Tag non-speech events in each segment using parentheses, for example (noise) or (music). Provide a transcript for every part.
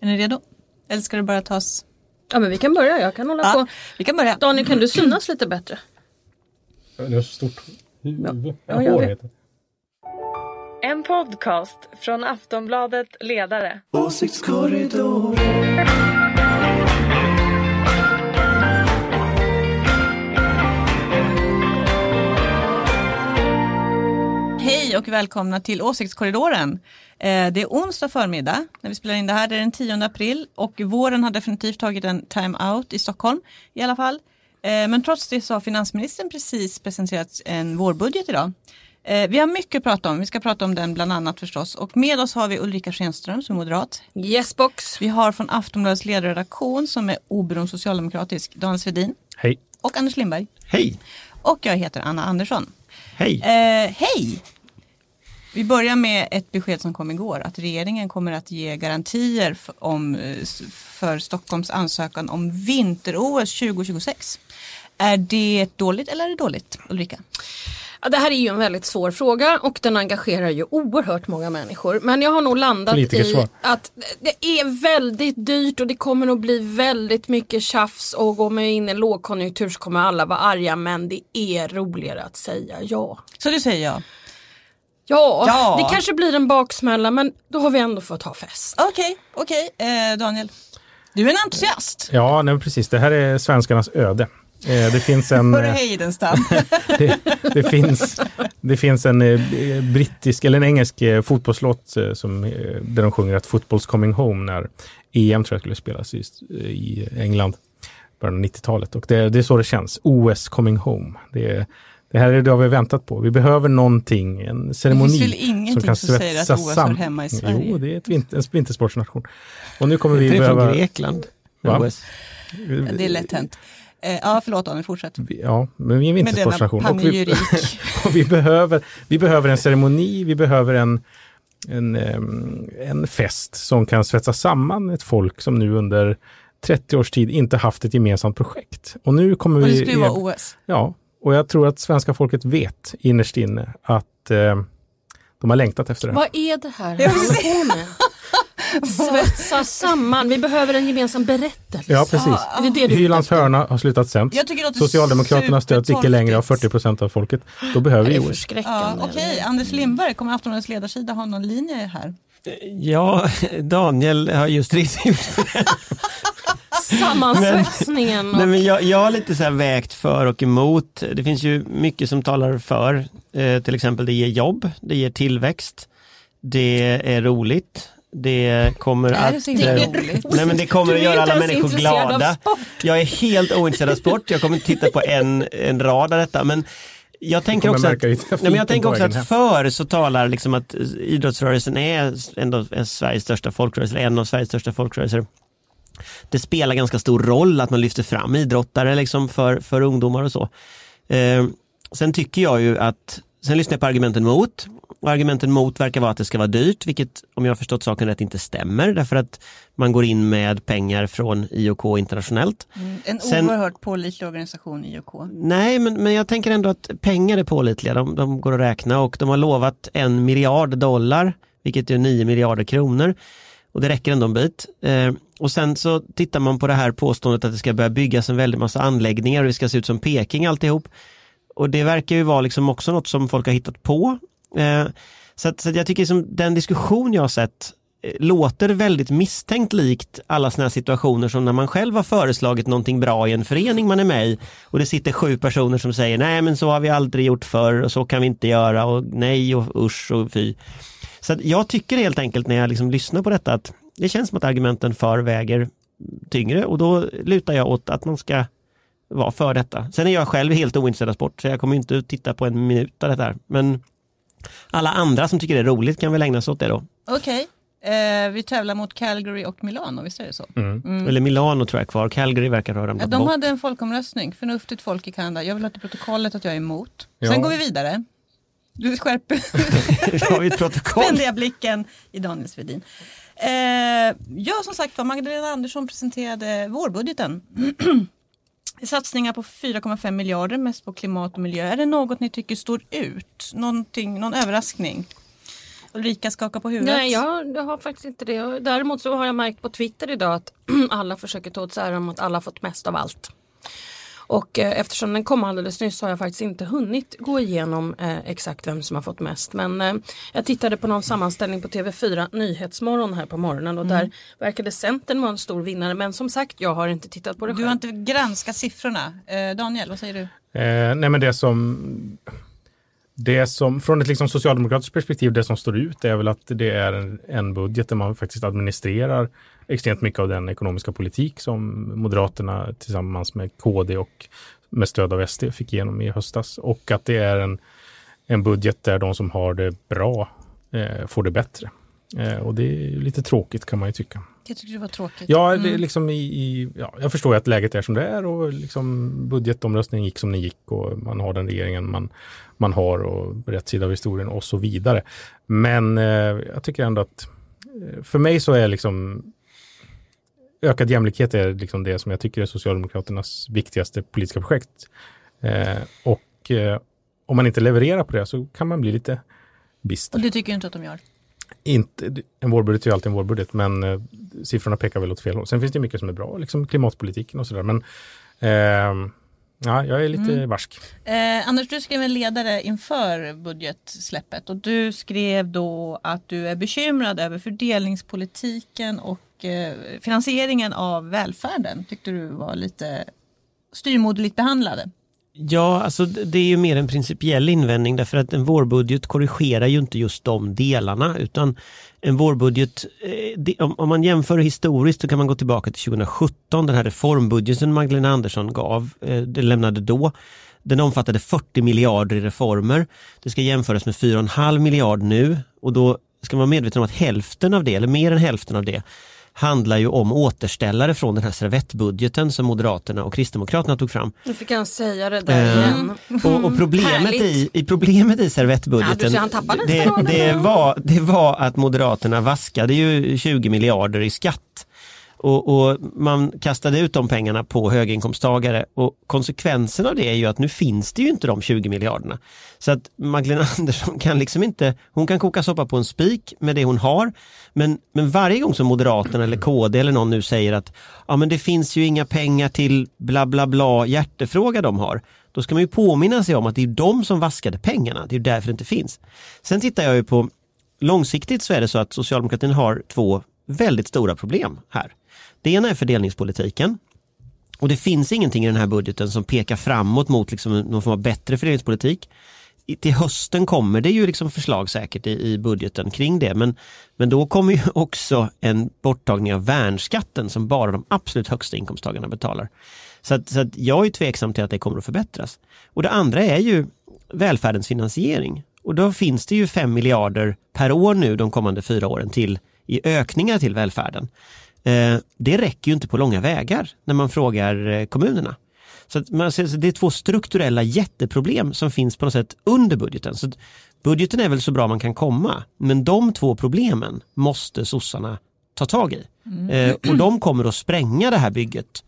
Är ni redo? Eller ska det bara tas? Ja men vi kan börja, jag kan hålla Ja, på. vi kan börja. Daniel kan du synas lite bättre? Det är så stort huvud. Ja, jag heter det. En podcast från Aftonbladet Ledare. Hej och välkomna till Åsiktskorridoren. Eh, Det är onsdag förmiddag när vi spelar in det här. Det är den 10 april och våren har definitivt tagit en time-out i Stockholm i alla fall. Eh, Men trots det så har finansministern precis presenterat en vårbudget idag. Eh, Vi har mycket att prata om. Vi ska prata om den bland annat förstås. Och med oss har vi Ulrika Schenström som är moderat. Yes box. Vi har från Aftonbladets ledarredaktion som är oberoende socialdemokratisk, Daniel Svedin Hej. och Anders Lindberg. Hej! Och jag heter Anna Andersson. Hej! Eh, hej! Vi börjar med ett besked som kom igår att regeringen kommer att ge garantier för, om, eh, för Stockholms ansökan om vinter-OS 2026. Är det dåligt eller är det dåligt Ulrika? Ja, det här är ju en väldigt svår fråga och den engagerar ju oerhört många människor. Men jag har nog landat i att det är väldigt dyrt och det kommer att bli väldigt mycket tjafs och går man in i lågkonjunktur så kommer alla vara arga men det är roligare att säga ja. Så det säger jag. Ja, Ja. det kanske blir en baksmälla men då har vi ändå fått ha fest. Okej, okej. Eh, Daniel. Du är en entusiast. Ja, nej, precis. Det här är svenskarnas öde. Eh, Det finns en, (laughs) Hörru Heidenstam. (laughs) det, det finns, det finns en eh, brittisk eller en engelsk eh, fotbollslåt som, där de sjunger att football's coming home när EM tror jag skulle spelas i, i England början av 90-talet. Och det, det är så det känns. OS coming home. Det, är- det här är det vi har väntat på. Vi behöver någonting, en ceremoni. väl ingenting som säger att OS hör sam- hemma i Sverige? Jo, det är ett en vintersportsnation. Och nu kommer vi det är från behöva... Grekland. Va? OS. Det är lätt hänt. Eh, ja, förlåt Daniel, fortsätt. Ja, men vi är en vintersportsnation. Och vi, (laughs) och vi, behöver, vi behöver en ceremoni, vi behöver en, en, en fest som kan svetsa samman ett folk som nu under 30 års tid inte haft ett gemensamt projekt. Och nu kommer Och det vi... skulle ju vara OS. Ja, och jag tror att svenska folket vet innerst inne att eh, de har längtat efter det. Vad är det här vi håller på med? Svetsa samman, vi behöver en gemensam berättelse. Ja, precis. Är det det Hylands hörna har slutat sänds. Socialdemokraterna stöds icke längre av supertorftigt. 40 procent av folket. Då behöver vi OS. Ja, förskräckande. Okej, Anders Lindberg, kommer Aftonbladets ledarsida ha någon linje här? Ja, Daniel har just ringt Sammansvetsningen. Nej, Och, men jag, jag har lite så här vägt för och emot. Det finns ju mycket som talar för. Eh, till exempel det ger jobb, det ger tillväxt, det är roligt. Det kommer det att... roligt? Nej men det kommer att göra alla människor glada. Jag är helt ointresserad av sport, jag kommer inte titta på en, en rad av detta. Men jag tänker också att, nej, men jag tänker också att för så talar liksom att idrottsrörelsen är ändå en Sveriges största folkrörelse, eller en av Sveriges största folkrörelser. Det spelar ganska stor roll att man lyfter fram idrottare liksom för, för ungdomar och så. Eh, sen tycker jag ju att, sen lyssnar jag på argumenten mot. Och argumenten mot verkar vara att det ska vara dyrt, vilket om jag har förstått saken rätt inte stämmer därför att man går in med pengar från IOK internationellt. En Sen- oerhört pålitlig organisation, IOK. Nej, men, men jag tänker ändå att pengar är pålitliga. De, de går att räkna och de har lovat en miljard dollar, vilket är 9 miljarder kronor. Och det räcker ändå en bit. Eh, och sen så tittar man på det här påståendet att det ska börja byggas en väldig massa anläggningar och det ska se ut som Peking alltihop. Och det verkar ju vara liksom också något som folk har hittat på. Eh, så att, så att jag tycker som den diskussion jag har sett eh, låter väldigt misstänkt likt alla sådana här situationer som när man själv har föreslagit någonting bra i en förening man är med i och det sitter sju personer som säger nej men så har vi aldrig gjort förr och så kan vi inte göra och nej och usch och fy. Så att jag tycker helt enkelt när jag liksom lyssnar på detta att det känns som att argumenten för väger tyngre och då lutar jag åt att man ska vara för detta. Sen är jag själv helt ointresserad av sport så jag kommer inte att titta på en minut av det här. Men alla andra som tycker det är roligt kan väl ägna sig åt det då. Okej, eh, vi tävlar mot Calgary och Milano, visst är det så? Mm. Eller Milano tror jag är kvar, Calgary verkar ha ramlat de bort. hade en folkomröstning, förnuftigt folk i Kanada. Jag vill ha till protokollet att jag är emot. Ja. Sen går vi vidare. Du skärper (laughs) (laughs) vi ett protokoll. blicken i Daniel Svedin. Eh, ja, som sagt var, Magdalena Andersson presenterade vårbudgeten. (clears throat) Satsningar på 4,5 miljarder, mest på klimat och miljö. Är det något ni tycker står ut? Någonting, någon överraskning? Ulrika skakar på huvudet. Nej, jag, jag har faktiskt inte det. Däremot så har jag märkt på Twitter idag att (clears throat) alla försöker ta åt sig äran om att alla fått mest av allt. Och eh, eftersom den kom alldeles nyss så har jag faktiskt inte hunnit gå igenom eh, exakt vem som har fått mest. Men eh, jag tittade på någon sammanställning på TV4 Nyhetsmorgon här på morgonen och där verkade Centern vara en stor vinnare. Men som sagt, jag har inte tittat på det Du själv. har inte granskat siffrorna. Daniel, vad säger du? Eh, nej men det som, det som, från ett liksom socialdemokratiskt perspektiv, det som står ut är väl att det är en, en budget där man faktiskt administrerar extremt mycket av den ekonomiska politik som Moderaterna tillsammans med KD och med stöd av SD fick igenom i höstas. Och att det är en, en budget där de som har det bra eh, får det bättre. Eh, och det är lite tråkigt kan man ju tycka. Jag tyckte det var tråkigt. Ja, det är liksom i, i, ja, jag förstår ju att läget är som det är och liksom budgetomröstningen gick som den gick och man har den regeringen man, man har och rätt sida av historien och så vidare. Men eh, jag tycker ändå att eh, för mig så är liksom ökad jämlikhet är liksom det som jag tycker är Socialdemokraternas viktigaste politiska projekt. Eh, och eh, om man inte levererar på det så kan man bli lite bister. Och det tycker inte att de gör. Inte, en vårbudget är ju alltid en vårbudget, men eh, siffrorna pekar väl åt fel håll. Sen finns det mycket som är bra, liksom klimatpolitiken och sådär. Men eh, ja, jag är lite varsk. Eh, Anders, du skrev en ledare inför budgetsläppet och du skrev då att du är bekymrad över fördelningspolitiken och Eh, finansieringen av välfärden. Tyckte du var lite styrmoderligt behandlade. Ja, alltså det är ju mer en principiell invändning därför att en vårbudget korrigerar ju inte just de delarna utan en vårbudget, eh, om, man jämför historiskt så kan man gå tillbaka till 2017, den här reformbudgeten Magdalena Andersson gav, eh, det lämnade då. Den omfattade 40 miljarder i reformer. Det ska jämföras med 4,5 miljard nu och då ska man vara medveten om att hälften av det, eller mer än hälften av det, handlar ju om återställare från den här servettbudgeten som Moderaterna och Kristdemokraterna tog fram. Nu fick han säga det där Eh, igen. Och, och problemet, i, i problemet i Ja, servettbudgeten, nästan det, det, var, det var att Moderaterna vaskade ju 20 miljarder i skatt. Och, och man kastade ut de pengarna på höginkomsttagare och konsekvensen av det är ju att nu finns det ju inte de 20 miljarderna. Så att Magdalena (laughs) Andersson kan liksom inte, hon kan koka soppa på en spik med det hon har. Men, men varje gång som Moderaterna eller KD eller någon nu säger att ja men det finns ju inga pengar till bla bla bla hjärtefråga de har. Då ska man ju påminna sig om att det är de som vaskade pengarna, det är därför det inte finns. Sen tittar jag ju på långsiktigt så är det så att socialdemokratin har två väldigt stora problem här. Det ena är fördelningspolitiken. Och det finns ingenting i den här budgeten som pekar framåt mot liksom någon form av bättre fördelningspolitik. I- Till hösten kommer det ju liksom förslag säkert i, i budgeten kring det men, men då kommer ju (laughs) också en borttagning av värnskatten som bara de absolut högsta inkomsttagarna betalar. Så, att, så att jag är tveksam till att det kommer att förbättras. Och det andra är ju välfärdens finansiering. Och då finns det ju 5 miljarder per år nu de kommande fyra åren till i ökningar till välfärden. Eh, det räcker ju inte på långa vägar när man frågar eh, kommunerna. Så man ser, det är två strukturella jätteproblem som finns på något sätt under budgeten. Så budgeten är väl så bra man kan komma, men de två problemen måste sossarna ta tag i. Eh, och de kommer att spränga det här bygget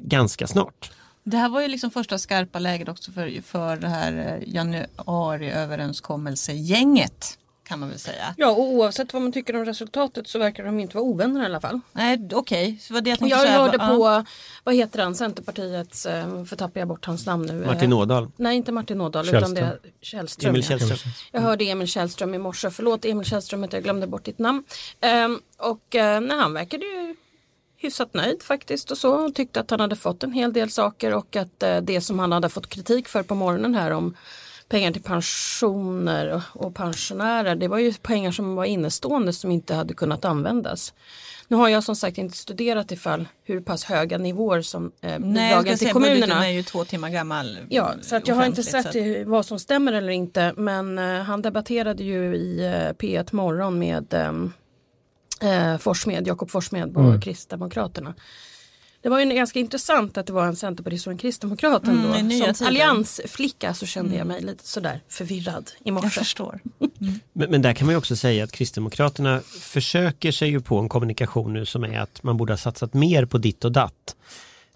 ganska snart. Det här var ju liksom första skarpa läget också för, för det här januariöverenskommelsegänget kan man väl säga. Ja, och oavsett vad man tycker om resultatet så verkar de inte vara ovänner i alla fall. Nej, okej, så var det jag tänkte Jag hörde Ja. på, vad heter han, Centerpartiets, eh, för tappar jag bort hans namn nu. eh, Martin Ådahl. Nej, inte Martin Ådahl utan det är Källström. Emil ja. Källström. Jag hörde Emil Källström i morse, förlåt Emil Källström att jag glömde bort ditt namn. Ehm, och eh, nej, han verkade ju hyfsat nöjd faktiskt och så. Och tyckte att han hade fått en hel del saker och att eh, det som han hade fått kritik för på morgonen här om pengar till pensioner och, pensionärer. Det var ju pengar som var innestående som inte hade kunnat användas. Nu har jag som sagt inte studerat ifall hur pass höga nivåer som eh, bidragen till säga, budgeten kommunerna. är ju två timmar gammal. Ja, så att jag har inte sett att- vad som stämmer eller inte. Men eh, han debatterade ju i eh, P1 Morgon med ehm, eh, Forssmed, Jakob Forssmed på Mm. Kristdemokraterna. Det var ju ganska intressant att det var en centerpartist och en kristdemokrat Mm, ändå. nya Som tider. alliansflicka så kände jag mig lite sådär förvirrad i Jag morse. förstår. (laughs) Men, men där kan man ju också säga att Kristdemokraterna försöker sig ju på en kommunikation nu som är att man borde ha satsat mer på ditt och datt.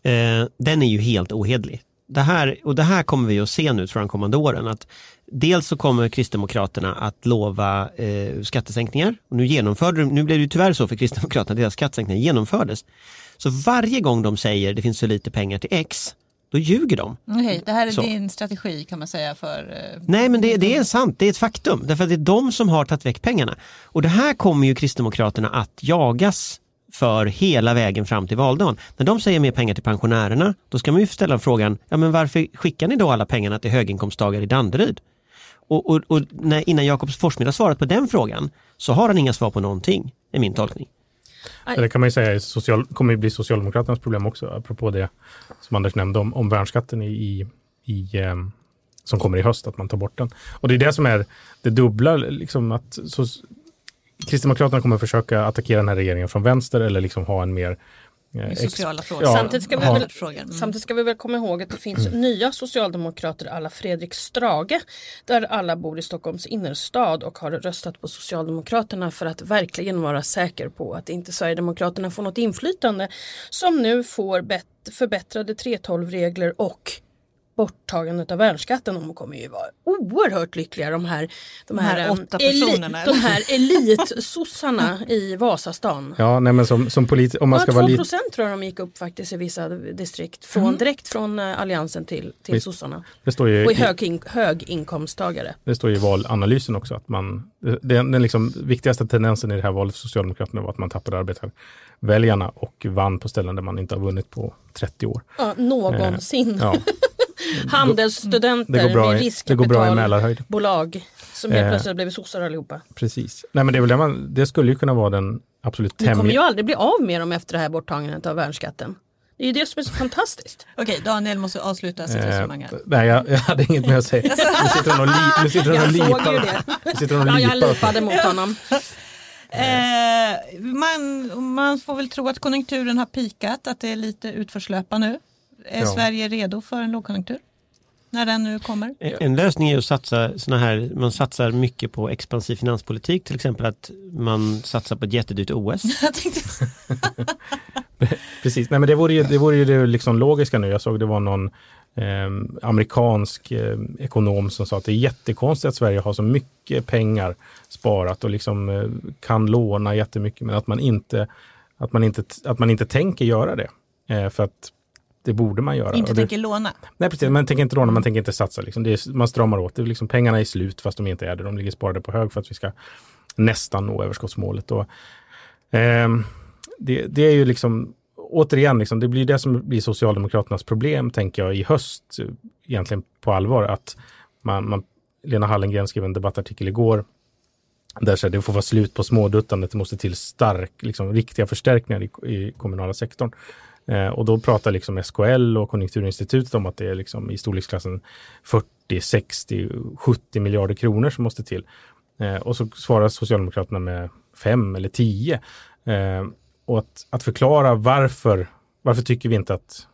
Eh, den är ju helt ohedlig. Det här, och det här kommer vi att se nu jag de kommande åren. Att dels så kommer Kristdemokraterna att lova eh, skattesänkningar. Och nu, genomförde, nu blev det tyvärr så för Kristdemokraterna att deras skattesänkningar genomfördes. Så varje gång de säger det finns för lite pengar till X, då ljuger de. Okej, det här är Så. din strategi kan man säga för... eh, Nej men det, det är sant, det är ett faktum. Därför att det är de som har tagit väck pengarna. Och det här kommer ju Kristdemokraterna att jagas för hela vägen fram till valdagen. När de säger mer pengar till pensionärerna, då ska man ju ställa frågan, ja men varför skickar ni då alla pengarna till höginkomsttagare i Danderyd? Och, och, och när, innan Jakob Forssmed har svarat på den frågan så har han inga svar på någonting, är min tolkning. Det kan man ju säga social, kommer ju bli Socialdemokraternas problem också, apropå det som Anders nämnde om, om värnskatten i, i, i eh, som kommer i höst, att man tar bort den. Och det är det som är det dubbla, liksom att så, Kristdemokraterna kommer försöka attackera den här regeringen från vänster eller liksom ha en mer eh, i ex- sociala frågor. Ja, Samtidigt ska vi ha- väl- Frågan. Mm. Samtidigt ska vi väl komma ihåg att det finns nya socialdemokrater alla Fredrik Strage där alla bor i Stockholms innerstad och har röstat på Socialdemokraterna för att verkligen vara säker på att inte Sverigedemokraterna får något inflytande som nu får bet- förbättrade 3.12-regler och borttagandet av värnskatten. De kommer ju vara oerhört lyckliga de här, de De här här, åtta eli- personerna, de här elitsossarna i Vasastan. Ja, nej men som, som polit, om man Ja, ska 2 vara lite... procent tror jag de gick upp faktiskt i vissa distrikt. Från, Direkt från eh, alliansen till, till Visst. sossarna. Det står ju Och i hög, in, höginkomsttagare. det står ju i valanalysen också att man, det- den, den liksom viktigaste tendensen i det här valet för Socialdemokraterna var att man tappade arbetarväljarna och vann på ställen där man inte har vunnit på 30 år. Ja, någonsin. Ja, (laughs) Handelsstudenter det går bra, med riskkapitalbolag som helt Eh. plötsligt har blivit sossar allihopa. Precis. Nej men det är väl det man, det skulle ju kunna vara den absolut Vi kommer tämligen... ju aldrig bli av med dem efter det här borttagandet av värnskatten. Det är ju det som är så fantastiskt. (laughs) Okej, Daniel måste avsluta sitt Eh, resonemang här. nej, jag, jag hade inget mer att säga. Nu sitter hon och, li, nu sitter hon och (laughs) Jag såg ju lipar. det. Nu sitter hon och Ja, jag lipar. lipade mot honom. Eh, man, man får väl tro att konjunkturen har pikat, att det är lite utförslöpa nu. Är Ja. Sverige redo för en lågkonjunktur? När den nu kommer? En lösning är att satsa såna här, man satsar mycket på expansiv finanspolitik, till exempel att man satsar på ett jättedyrt OS. (laughs) (laughs) Precis, nej men det vore ju det, vore ju det liksom logiska nu. Jag såg det var någon eh, amerikansk eh, ekonom som sa att det är jättekonstigt att Sverige har så mycket pengar sparat och liksom eh, kan låna jättemycket men att man inte, att man inte, att man inte tänker göra det. Eh, för att det borde man göra. inte Och det, tänker låna. Nej, precis. Man tänker inte låna, man tänker inte satsa. Liksom. Är, man stramar åt. Det liksom, pengarna är slut fast de inte är det. De ligger sparade på hög för att vi ska nästan nå överskottsmålet. Och, ehm, det, det är ju liksom, återigen, liksom, det blir det som blir Socialdemokraternas problem, tänker jag, i höst, eh, egentligen på allvar. Att man, man, Lena Hallengren skrev en debattartikel igår där så här, det får vara slut på småduttandet, det måste till stark, liksom, riktiga förstärkningar i, i kommunala sektorn. Eh, och då pratar liksom SKL och Konjunkturinstitutet om att det är liksom i storleksklassen 40, 60, 70 miljarder kronor som måste till. Eh, och så svarar Socialdemokraterna med 5 eller 10. Eh, och att, att förklara varför, varför tycker vi inte att,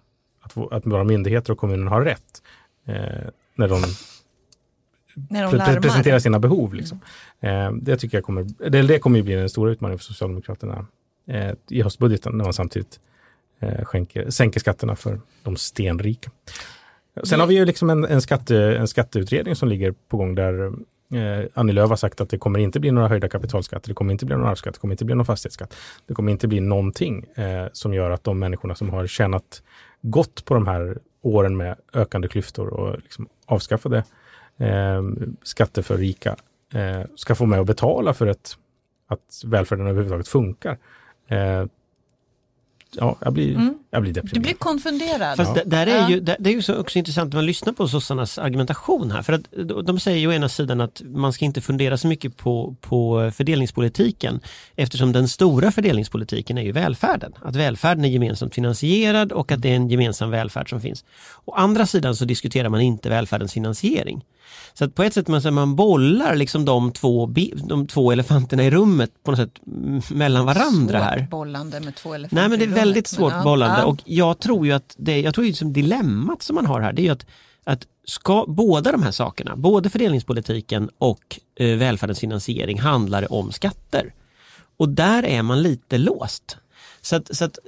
att, att våra myndigheter och kommunen har rätt när de När de larmar. presentera sina behov. Liksom. Det tycker jag kommer, det, det kommer ju bli den stora utmaningen för Socialdemokraterna i höstbudgeten när man samtidigt skänker, sänker skatterna för de stenrika. Sen har vi ju liksom en, en, skatte, en skatteutredning som ligger på gång där eh, Annie Lööf har sagt att det kommer inte bli några höjda kapitalskatter, det kommer inte bli någon arvsskatt, det kommer inte bli någon fastighetsskatt. Det kommer inte bli någonting eh, som gör att de människorna som har tjänat gott på de här åren med ökande klyftor och liksom avskaffade eh, skatter för rika eh, ska få med och betala för ett, att välfärden överhuvudtaget funkar. Ja, jag blir, Mm. jag blir Du deprimerad. blir konfunderad. Fast Ja. det, där är Ja. ju, det, det är ju så också intressant när man lyssnar på sossarnas argumentation här. För att de- de säger ju å ena sidan att man ska inte fundera så mycket på, på fördelningspolitiken eftersom den stora fördelningspolitiken är ju välfärden. Att välfärden är gemensamt finansierad och att det är en gemensam välfärd som finns. Å andra sidan så diskuterar man inte välfärdens finansiering. Så att på ett sätt man, så man bollar liksom de två, de två elefanterna i rummet på något sätt mellan varandra här. Svårt bollande med två elefanter Nej men det är väldigt svårt men bollande och jag tror ju att det, jag tror ju som dilemmat som man har här det är att, att ska båda de här sakerna, både fördelningspolitiken och eh, välfärdens finansiering handlar om skatter. Och där är man lite låst. Så att, så att,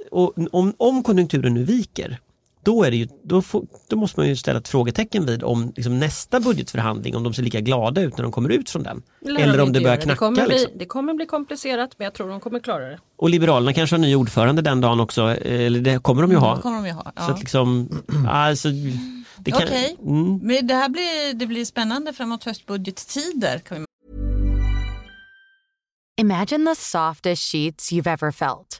om, om konjunkturen nu viker då, är det ju, då, får, då måste man ju ställa ett frågetecken vid om liksom, nästa budgetförhandling, om de ser lika glada ut när de kommer ut från den. Eller Eller de om det börjar gör knacka. Det kommer, bli, liksom. det kommer bli komplicerat men jag tror de kommer klara det. Och Liberalerna kanske har ny ordförande den dagen också, eh, eller det kommer de ju Det ha. kommer de ju ha. Så Ja. att liksom, (clears throat) alltså, det kan, Okej. mm, Men det här blir, det blir spännande framåt höstbudgettider. Kan vi Imagine the softest sheets you've ever felt.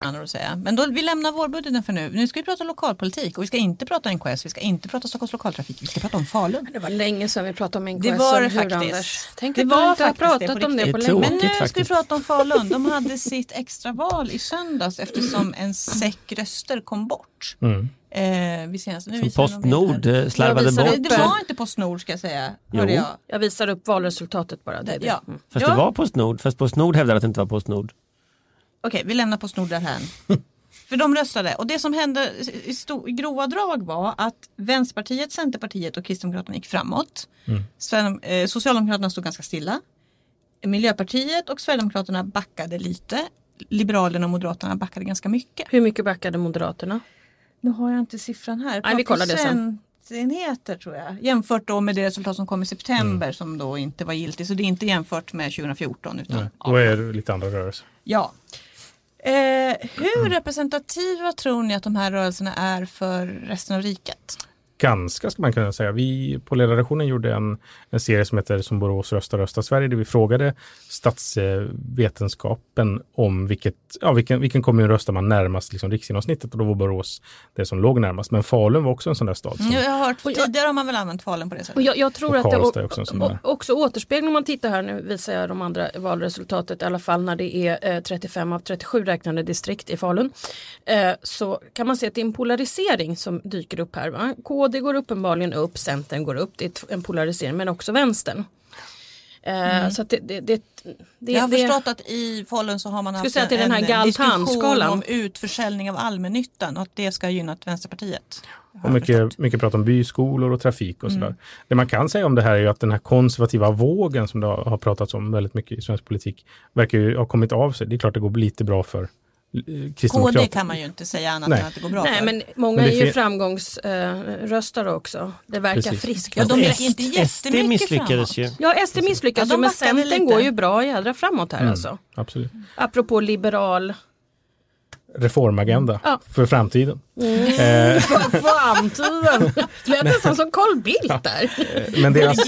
Att säga. Men då, vi lämnar vårbudgeten för nu. Nu ska vi prata lokalpolitik och vi ska inte prata NKS, vi ska inte prata Stockholms lokaltrafik, vi ska prata om Falun. Det var länge sedan vi pratade om NKS. Det var det faktiskt. Anders? Tänk Det att var vi inte har faktiskt det pratat på om det på Det länge. Men nu ska vi faktiskt. prata om Falun. De hade (laughs) sitt extraval i söndags eftersom en säck röster kom bort. Mm. Eh, vi senast, nu som Postnord eh, slarvade bort. Det, upp- det var inte Postnord ska jag säga. Jo. Jag. Jag visar upp valresultatet bara. Det det. Ja. Mm. Fast Ja. det var Postnord, fast Postnord hävdar att det inte var Postnord. Okej, vi lämnar Postnord därhän. (laughs) För de röstade och det som hände i, sto- i grova drag var att Vänsterpartiet, Centerpartiet och Kristdemokraterna gick framåt. Sverigedem- eh, Socialdemokraterna stod ganska stilla. Miljöpartiet och Sverigedemokraterna backade lite. Liberalerna och Moderaterna backade ganska mycket. Hur mycket backade Moderaterna? Nu har jag inte siffran här. Nej, vi kollar det sen. Procentenheter tror jag. Jämfört då med det resultat som kom i september som då inte var giltigt. Så det är inte jämfört med 2014 utan Nej, Då är det lite andra rörelser. Ja. Eh, hur representativa tror ni att de här rörelserna är för resten av riket? Ganska ska man kunna säga. Vi på ledarredaktionen gjorde en, en serie som heter Som Borås röstar röstar Sverige där vi frågade statsvetenskapen om vilket, ja, vilken, vilken kommun röstar man närmast liksom, riksgenomsnittet och då var Borås det som låg närmast. Men Falun var också en sån där stad. Som, Jag har hört, Och tidigare har man väl använt Falun på det sättet. Och jag, jag tror Och att det Karlstad är o- också också återspeglar, om man tittar här nu visar jag de andra valresultatet i alla fall när det är eh, 35 av 37 räknade distrikt i Falun. Eh, så kan man se att det är en polarisering som dyker upp här. Va? KD går uppenbarligen upp, Centern går upp, det är en polarisering men också vänstern. Eh, Så att det, det, det, det, jag har det, förstått att i Falun så har man haft säga att det är den här en Galtan-skalan. diskussion om utförsäljning av allmännyttan och att det ska ha gynnat Vänsterpartiet. Och mycket, mycket prat om byskolor och trafik och sådär. Det man kan säga om det här är ju att den här konservativa vågen som det har har pratats om väldigt mycket i svensk politik verkar ju ha kommit av sig. Det är klart det går lite bra för eh, KD kan man ju inte säga annat Nej. än att det går bra Nej för. men många Men är ju framgångsröstare också. Det verkar friskt. Ja, de gick inte SD jättemycket misslyckades framåt. ju. Ja, SD misslyckas Ja, men Centern går ju bra jädra framåt här Mm. alltså. Absolut. Apropå liberal Reformagenda Ja. för framtiden. (laughs) för framtiden. Lät nästan som Carl Bildt där. Men deras,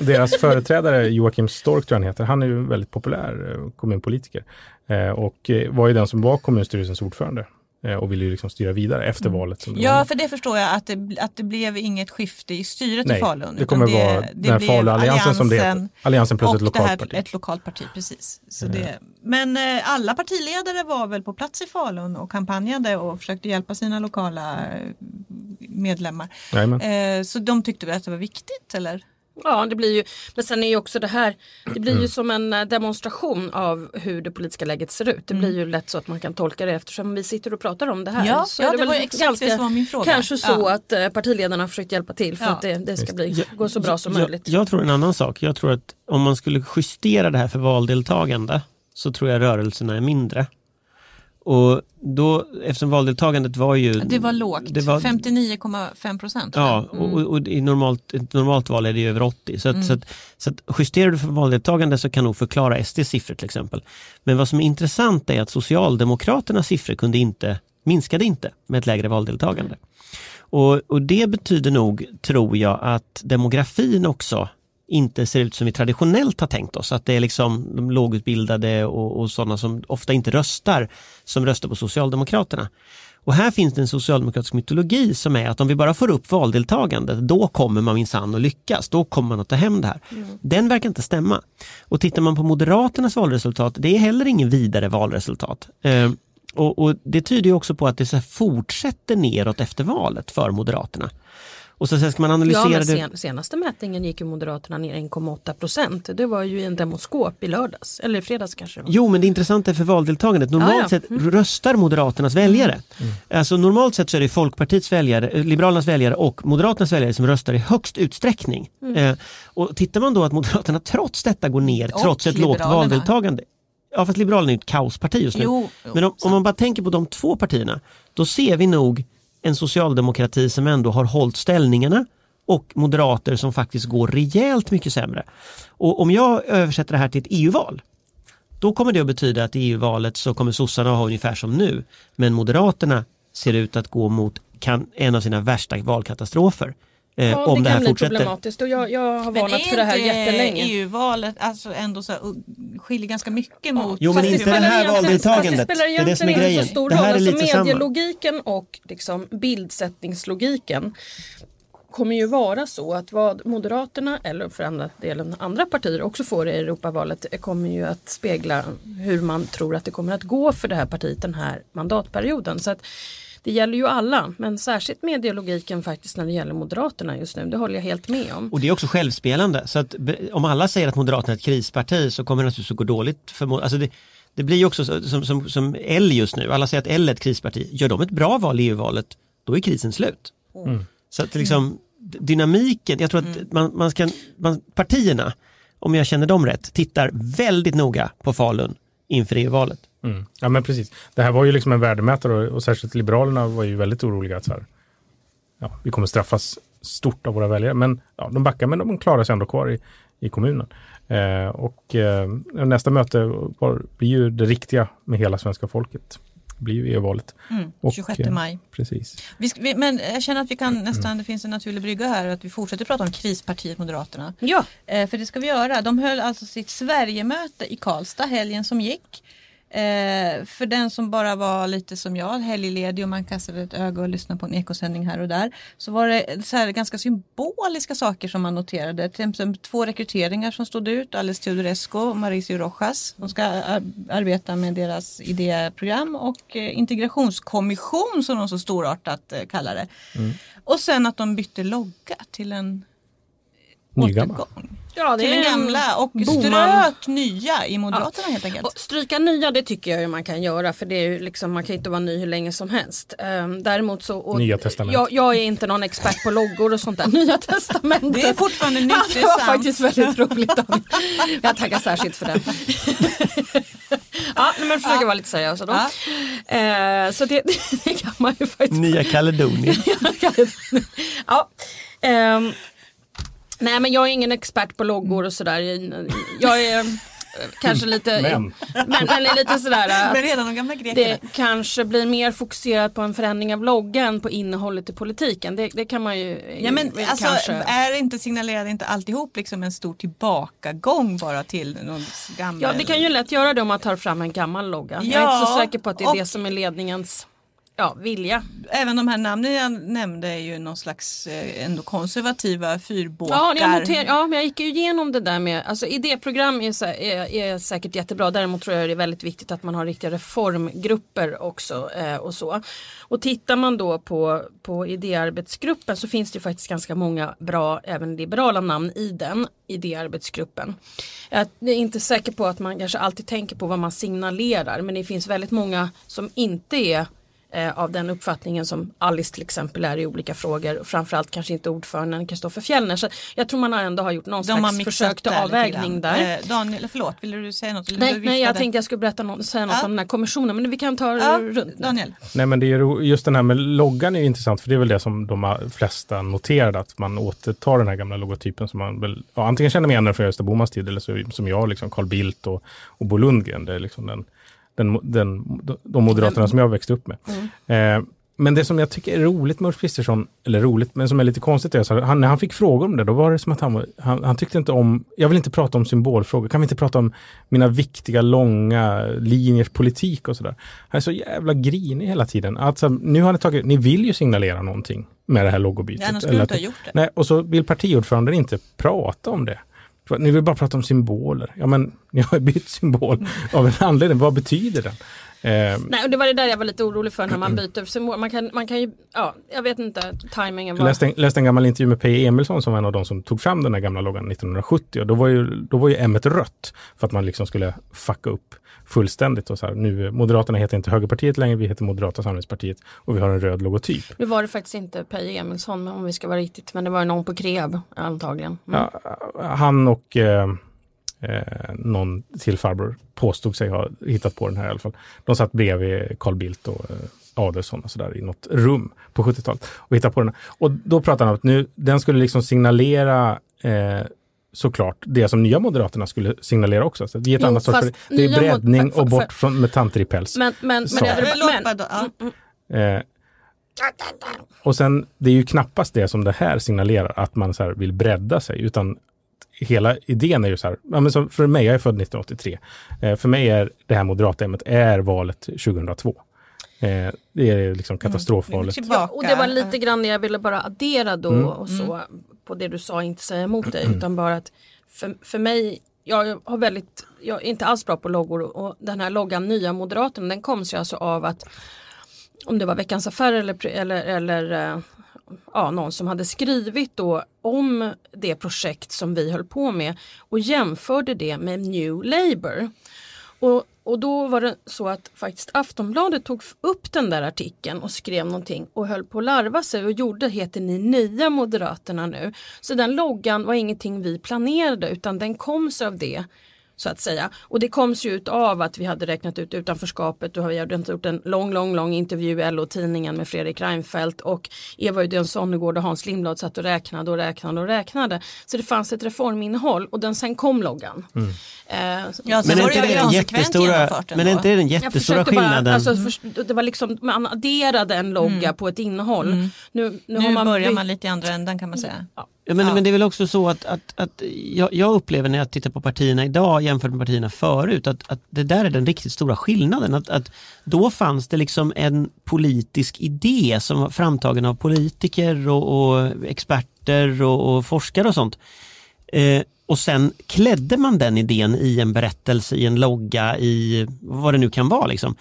deras företrädare Joakim Stork tror jag han heter, han är ju väldigt populär eh, kommunpolitiker. Eh, och eh, var ju den som var kommunstyrelsens ordförande eh, och ville ju liksom styra vidare efter valet. Som det Ja, var. för det förstår jag att det, att det blev inget skifte i styret Nej, i Falun. det utan kommer vara den här Falualliansen som det heter. Alliansen plus och ett det lokalt här, parti. ett lokalt parti, precis. Så det, men alla partiledare var väl på plats i Falun och kampanjade och försökte hjälpa sina lokala medlemmar. Jajamän. Eh, så de tyckte väl att det var viktigt, eller? Ja, det blir ju, men sen är ju också det här, det blir Mm. ju som en eh, demonstration av hur det politiska läget ser ut. Det blir ju lätt så att man kan tolka det eftersom vi sitter och pratar om det här. Ja, så ja, är det väl var ju exakt det som var min fråga. Kanske så Ja. att eh, partiledarna har försökt hjälpa till för Ja. att det, det ska bli, Jag- gå så bra som jag, möjligt. Jag tror en annan sak. Jag tror att om man skulle justera det här för valdeltagande så tror jag rörelserna är mindre. Och då, eftersom valdeltagandet var ju... Det var lågt, Det var, 59,5 procent. Ja, och, och, och i normalt, ett normalt val är det över 80. Så, att, så, att, så att justerar du för valdeltagande så kan nog förklara SDs siffror till exempel. Men vad som är intressant är att Socialdemokraternas siffror kunde inte, minskade inte med ett lägre valdeltagande. Och, och det betyder nog, tror jag, att demografin också inte ser ut som vi traditionellt har tänkt oss. Att det är liksom de lågutbildade och, och sådana som ofta inte röstar, som röstar på Socialdemokraterna. Och här finns det en socialdemokratisk mytologi som är att om vi bara får upp valdeltagandet, då kommer man minsann att lyckas. Då kommer man att ta hem det här. Den verkar inte stämma. Och tittar man på Moderaternas valresultat, det är heller ingen vidare valresultat. Eh, och, och det tyder också på att det så fortsätter neråt efter valet för Moderaterna. Och så, så ska man analysera Ja, men det. sen, senaste mätningen gick ju Moderaterna ner 1,8 procent. Det var ju i en demoskop i lördags, eller i fredags kanske. Jo men det intressanta är för valdeltagandet. Normalt Ja, ja. sett röstar Moderaternas väljare. Alltså normalt sett så är det Folkpartiets väljare, eh, Liberalernas väljare och Moderaternas väljare som röstar i högst utsträckning. Eh, och tittar man då att Moderaterna trots detta går ner, Och trots ett lågt valdeltagande. Ja fast Liberalerna är ett kaosparti just nu. Jo, jo, men om, om man bara tänker på de två partierna, då ser vi nog en socialdemokrati som ändå har hållit ställningarna och moderater som faktiskt går rejält mycket sämre. Och om jag översätter det här till ett EU-val, då kommer det att betyda att i EU-valet så kommer sossarna ha ungefär som nu. Men Moderaterna ser ut att gå mot kan, en av sina värsta valkatastrofer. Eh, Ja, om det, kan här bli fortsätter. problematiskt och jag, jag har Men varnat är för det här jättelänge. EU-valet alltså ändå så här, skiljer ganska mycket mot... Jo, men inte det här valdeltagandet. Det spelar Det är det som är inte grejen. så stor Det här roll. är Alltså lite samma. medielogiken och liksom bildsättningslogiken kommer ju vara så att vad Moderaterna eller för andra delen andra partier också får i Europavalet kommer ju att spegla hur man tror att det kommer att gå för det här partiet den här mandatperioden. Så att det gäller ju alla men särskilt medielogiken faktiskt när det gäller Moderaterna just nu. Det håller jag helt med om. Och det är också självspelande. Så att om alla säger att Moderaterna är ett krisparti så kommer det naturligtvis att gå dåligt för alltså det, det blir ju också så, som, som, som L just nu. Alla säger att L är ett krisparti. Gör de ett bra val i EU-valet, då är krisen slut. Så att liksom dynamiken, jag tror att man, man ska, man, partierna, om jag känner dem rätt, tittar väldigt noga på Falun inför EU-valet. Mm. Ja men precis. Det här var ju liksom en värdemätare och, och särskilt Liberalerna var ju väldigt oroliga att så här, ja, vi kommer straffas stort av våra väljare. Men ja, de backar men de klarar sig ändå kvar i, i kommunen. Eh, och eh, nästa möte blir ju det riktiga med hela svenska folket. Det blir ju EU-valet. Mm, Och, 26 eh, maj. Precis. Vi, men jag känner att vi kan nästan, det finns en naturlig brygga här, att vi fortsätter prata om krispartiet Moderaterna. Ja, Eh, för det ska vi göra. De höll alltså sitt Sverigemöte i Karlstad helgen som gick. Eh, för den som bara var lite som jag, helgledig och man kastade ett öga och lyssnade på en ekosändning här och där. Så var det så ganska symboliska saker som man noterade. Till exempel två rekryteringar som stod ut. Alice Teodorescu och Mauricio Rojas. De ska ar- arbeta med deras idéprogram och eh, integrationskommission som de så storartat eh, kallar det. Och sen att de bytte logga till en Nygammal. återgång. Ja Till den en gamla och Boman. strök nya i Moderaterna helt enkelt. Och stryka nya det tycker jag ju man kan göra för det är ju liksom, man kan inte vara ny hur länge som helst. Ehm, däremot så... Och, Nya testamentet. Jag, jag är inte någon expert på loggor och sånt där. (laughs) Nya testamentet. Det är fortfarande nytt, (laughs) Ja, det var sant. faktiskt väldigt roligt. Jag tackar särskilt för den. (laughs) ja, men försöker vara lite seriös då. Ja. Eh, så det, det kan man ju faktiskt Nya Kaledonien. ja. ehm, nej men jag är ingen expert på loggor och sådär. Jag är eh, kanske lite, (laughs) Men. men, men är lite sådär Men redan de gamla grekerna. det kanske blir mer fokuserat på en förändring av loggan på innehållet i politiken. Det, det kan man ju Ja men väl alltså kanske. är inte signalerade inte alltihop liksom en stor tillbakagång bara till någon gammal. Ja det kan ju lätt göra det om man tar fram en gammal logga. jag är Ja, inte så säker på att det är och- det som är ledningens ja, vilja. Även de här namnen jag nämnde är ju någon slags eh, ändå konservativa fyrbåkar. Ja, jag noter, ja, men jag gick ju igenom det där med, alltså idéprogram är, är, är säkert jättebra. Däremot tror jag det är väldigt viktigt att man har riktiga reformgrupper också eh, och så. Och tittar man då på, på idéarbetsgruppen så finns det ju faktiskt ganska många bra, även liberala namn i den idéarbetsgruppen. Jag är inte säker på att man kanske alltid tänker på vad man signalerar men det finns väldigt många som inte är eh, av den uppfattningen som Alice till exempel är i olika frågor. Och framförallt kanske inte ordföranden Kristoffer Fjellner. Så jag tror man ändå har gjort någon De slags försök till avvägning där. Eh, Daniel, förlåt, vill du säga något? Eller Nej, nej, jag tänkte jag skulle berätta något, säga något Ja. om den här kommissionen men vi kan ta Ja, runt. Daniel. Nej men det är just den här med loggan är intressant för det är väl det som de flesta noterade att man återtar den här gamla logotypen som man väl ja, antingen känner igen den från Gösta Bohmans tid eller så som jag, liksom Carl Bildt och, och Bo Lundgren. Det är liksom den, den, den, de moderaterna som jag växte upp med. Mm. Eh, men det som jag tycker är roligt med Ulf Kristersson, eller roligt, men som är lite konstigt är här, han, när han fick frågor om det, då var det som att han, han, han tyckte inte om, jag vill inte prata om symbolfrågor, kan vi inte prata om mina viktiga långa linjers politik och sådär. Han är så jävla grinig hela tiden. Alltså, nu har ni tagit, ni vill ju signalera någonting med det här logobytet. Ja, annars skulle Eller att- inte ha gjort det. Nej, och så vill partiordföranden inte prata om det. Ni vill bara prata om symboler. Ja men ni har ju bytt symbol av en anledning. Vad betyder den? Eh, Nej, och det var det där jag var lite orolig för när man byter symbol. Man kan, man kan ju, ja, jag vet inte, tajmingen Jag var... läste en, läste en gammal intervju med Peje Emilsson som var en av de som tog fram den här gamla loggan 1970 och då var ju, då var ju M rött för att man liksom skulle fucka upp fullständigt och så här, nu Moderaterna heter inte Högerpartiet längre, vi heter Moderata samlingspartiet och vi har en röd logotyp. Nu var det faktiskt inte Peje Emilsson om vi ska vara riktigt, men det var någon på Kreab antagligen. Mm. Ja, han och eh, eh, någon till farbror påstod sig ha hittat på den här i alla fall. De satt bredvid Carl Bildt och eh, Adelsohn och sådär i något rum på 70-talet och hittade på den. Och då pratade han om att nu, den skulle liksom signalera eh, såklart det som Nya Moderaterna skulle signalera också. Så vi är ett Jo, annat sorts, det är breddning och bort för- från, med tanter i päls. Men, men, men, men, ja. Eh, och sen, det är ju knappast det som det här signalerar, att man så här vill bredda sig, utan hela idén är ju så här, ja, men som för mig, jag är född 1983, eh, för mig är det här moderatämnet är valet 2002. Eh, det är liksom katastrofvalet. Tillbaka. Ja, och det var lite grann det jag ville bara addera då Mm. och så på det du sa, inte säga emot dig utan bara att för, för mig, jag har väldigt, jag är inte alls bra på loggor och den här loggan Nya Moderaterna den kom sig alltså av att om det var Veckans Affärer eller, eller, eller eh, ja, någon som hade skrivit då om det projekt som vi höll på med och jämförde det med New Labour. Och, och då var det så att faktiskt Aftonbladet tog upp den där artikeln och skrev någonting och höll på att larva sig och gjorde heter ni nya Moderaterna nu. Så den loggan var ingenting vi planerade utan den kom sig av det så att säga. Och det kom sig ut av att vi hade räknat ut utanförskapet och vi hade gjort en lång, lång, lång intervju i LO-tidningen med Fredrik Reinfeldt och Eva Uddén Sonnegård och Hans Lindblad satt och räknade och räknade och räknade. Så det fanns ett reforminnehåll och den sen kom loggan. Eh, Ja, så Men är var inte det det den jättestora, men inte det den jättestora bara, skillnaden? alltså, för, det var liksom, man adderade en logga på ett innehåll. Nu, nu, Nu har man börjar man lite i andra änden kan man säga. Ja. Ja, men, Ja. men det är väl också så att, att, att jag, jag upplever när jag tittar på partierna idag jämfört med partierna förut att, att det där är den riktigt stora skillnaden. Att, att då fanns det liksom en politisk idé som var framtagen av politiker och, och experter och, och forskare och sånt. Eh, och sen klädde man den idén i en berättelse, i en logga, i vad det nu kan vara. Liksom.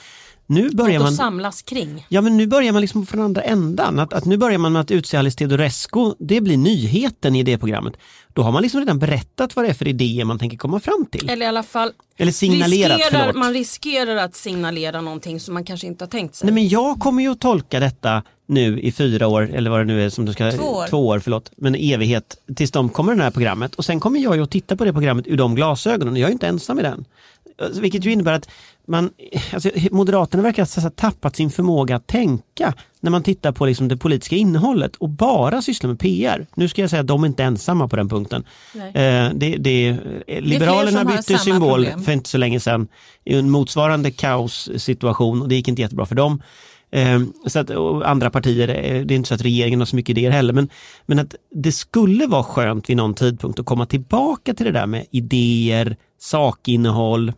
Nu börjar man... samlas kring. Ja men nu börjar man liksom från andra ändan. Att, att nu börjar man med att utse Alice Teodorescu, det blir nyheten i det programmet. Då har man liksom redan berättat vad det är för idéer man tänker komma fram till. Eller i alla fall Eller signalerat, riskerar, man riskerar att signalera någonting som man kanske inte har tänkt sig. Nej men jag kommer ju att tolka detta nu i fyra år, eller vad det nu är som du ska... Två år. Två år, förlåt. Men evighet, tills de kommer det här programmet. Och sen kommer jag ju att titta på det programmet ur de glasögonen. Jag är ju inte ensam i den. Alltså, Vilket ju innebär att man, alltså, Moderaterna verkar ha tappat sin förmåga att tänka när man tittar på liksom det politiska innehållet och bara sysslar med PR. Nu ska jag säga att de är inte ensamma på den punkten. Eh, det, det, eh, Liberalerna har bytte symbol problem. för inte så länge sedan i en motsvarande kaossituation och det gick inte jättebra för dem. Eh, så att, andra partier, eh, det är inte så att regeringen har så mycket idéer heller, men, men att det skulle vara skönt vid någon tidpunkt att komma tillbaka till det där med idéer, sakinnehåll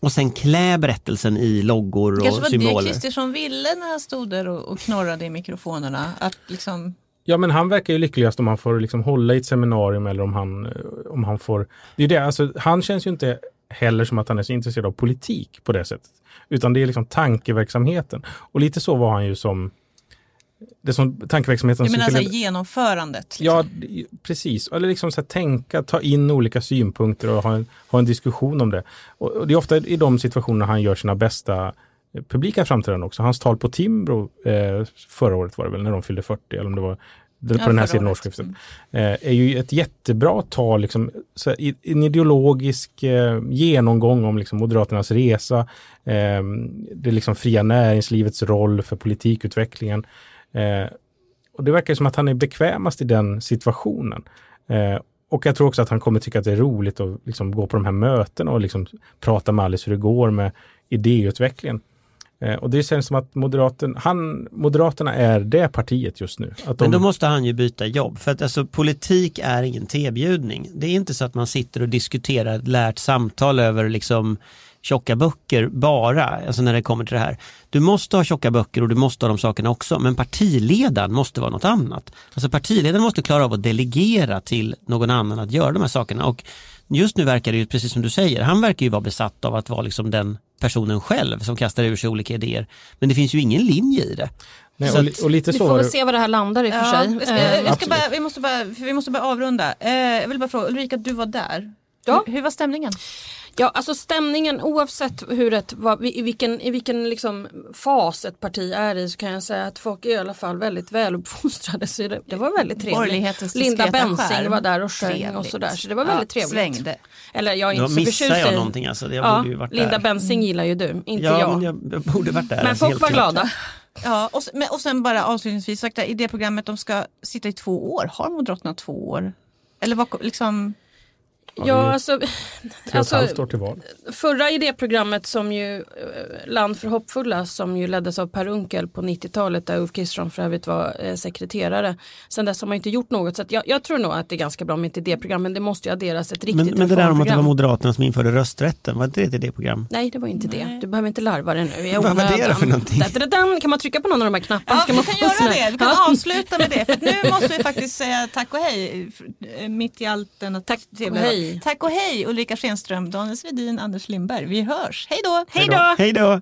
och sen klä berättelsen i loggor Det kanske och var det symboler. Kristersson ville när han stod där och, och knorrade i mikrofonerna. Att liksom, Ja, men han verkar ju lyckligast om han får liksom hålla i ett seminarium eller om han, eh, om han får... Det är det, alltså, han känns ju inte heller som att han är så intresserad av politik på det sättet. Utan det är liksom tankeverksamheten. Och lite så var han ju som... Det som tankeverksamheten... jag menar alltså skulle- genomförandet. Liksom. Ja, precis. Eller liksom så här, tänka, ta in olika synpunkter och ha en, ha en diskussion om det. Och, och det är ofta i de situationerna han gör sina bästa eh, publika framträdanden också. Hans tal på Timbro eh, förra året var det väl, när de fyllde 40, eller om det var det, Ja, på den här sidan årsskiftet. Eh, är ju ett jättebra tal, liksom, så här, i- en ideologisk eh, genomgång om liksom, Moderaternas resa, eh, det liksom fria näringslivets roll för politikutvecklingen. Eh, och det verkar som att han är bekvämast i den situationen. Eh, och jag tror också att han kommer tycka att det är roligt att liksom gå på de här mötena och liksom prata med Alice hur det går med idéutvecklingen. Eh, och det känns som att moderaten, han, Moderaterna är det partiet just nu. Att de, Men då måste han ju byta jobb för att alltså politik är ingen tebjudning. Det är inte så att man sitter och diskuterar ett lärt samtal över liksom tjocka böcker bara, alltså när det kommer till det här. Du måste ha tjocka böcker och du måste ha de sakerna också, men partiledaren måste vara något annat. Alltså partiledaren måste klara av att delegera till någon annan att göra de här sakerna. Och just nu verkar det ju, precis som du säger, han verkar ju vara besatt av att vara liksom den personen själv som kastar ur sig olika idéer. Men det finns ju ingen linje i det. Nej, och, att- li- och lite Vi så får var väl se vad det här landar i för Ja, sig. vi, ska, Eh, vi, ska absolut. bara, vi, måste bara, för vi måste bara avrunda. Eh, jag vill bara fråga Ulrika, du var där. Ja. Hur, hur var stämningen? Ja, alltså stämningen oavsett hur ett, vad, i vilken, i vilken liksom fas ett parti är i så kan jag säga att folk är i alla fall väldigt väluppfostrade. Så det, det var väldigt trevligt. Linda Bensing var där och sjöng och Trevligt. sådär. Så det var väldigt Ja, trevligt. Svängde. Eller jag är Då inte så missar förtjust jag i- någonting alltså. Jag Ja, borde ju varit Linda där. Bensing gillar ju du, inte ja, jag. Men jag, jag borde varit där. Men alltså, folk helt var klart. glada. Ja, och, sen- men, och sen bara avslutningsvis, sagt, i det programmet de ska sitta i två år. Har Moderaterna två år? Eller vad, liksom, Ja, alltså, alltså år till val. förra idéprogrammet som ju eh, Land för hoppfulla som ju leddes av Per Unckel på 90-talet där Ulf Kristersson för övrigt var eh, sekreterare. Sen dess har man inte gjort något så att jag, jag tror nog att det är ganska bra med ett idéprogram men det måste ju adderas ett riktigt Men, men det där om att det var. Moderaterna som införde rösträtten, var inte det ett idéprogram? Nej det var inte det. Du behöver inte larva det nu. Jag Vad var det då för någonting? Kan man trycka på någon av de här knapparna? Ja, Ska vi man kan göra det. Vi kan Ja. avsluta med det. För nu måste vi faktiskt säga tack och hej. Mitt i allt och trevliga- hej. Tack och hej Ulrika Schenström, Daniel Svedin, Anders Lindberg. Vi hörs. Hej då! Hej då! Hej då!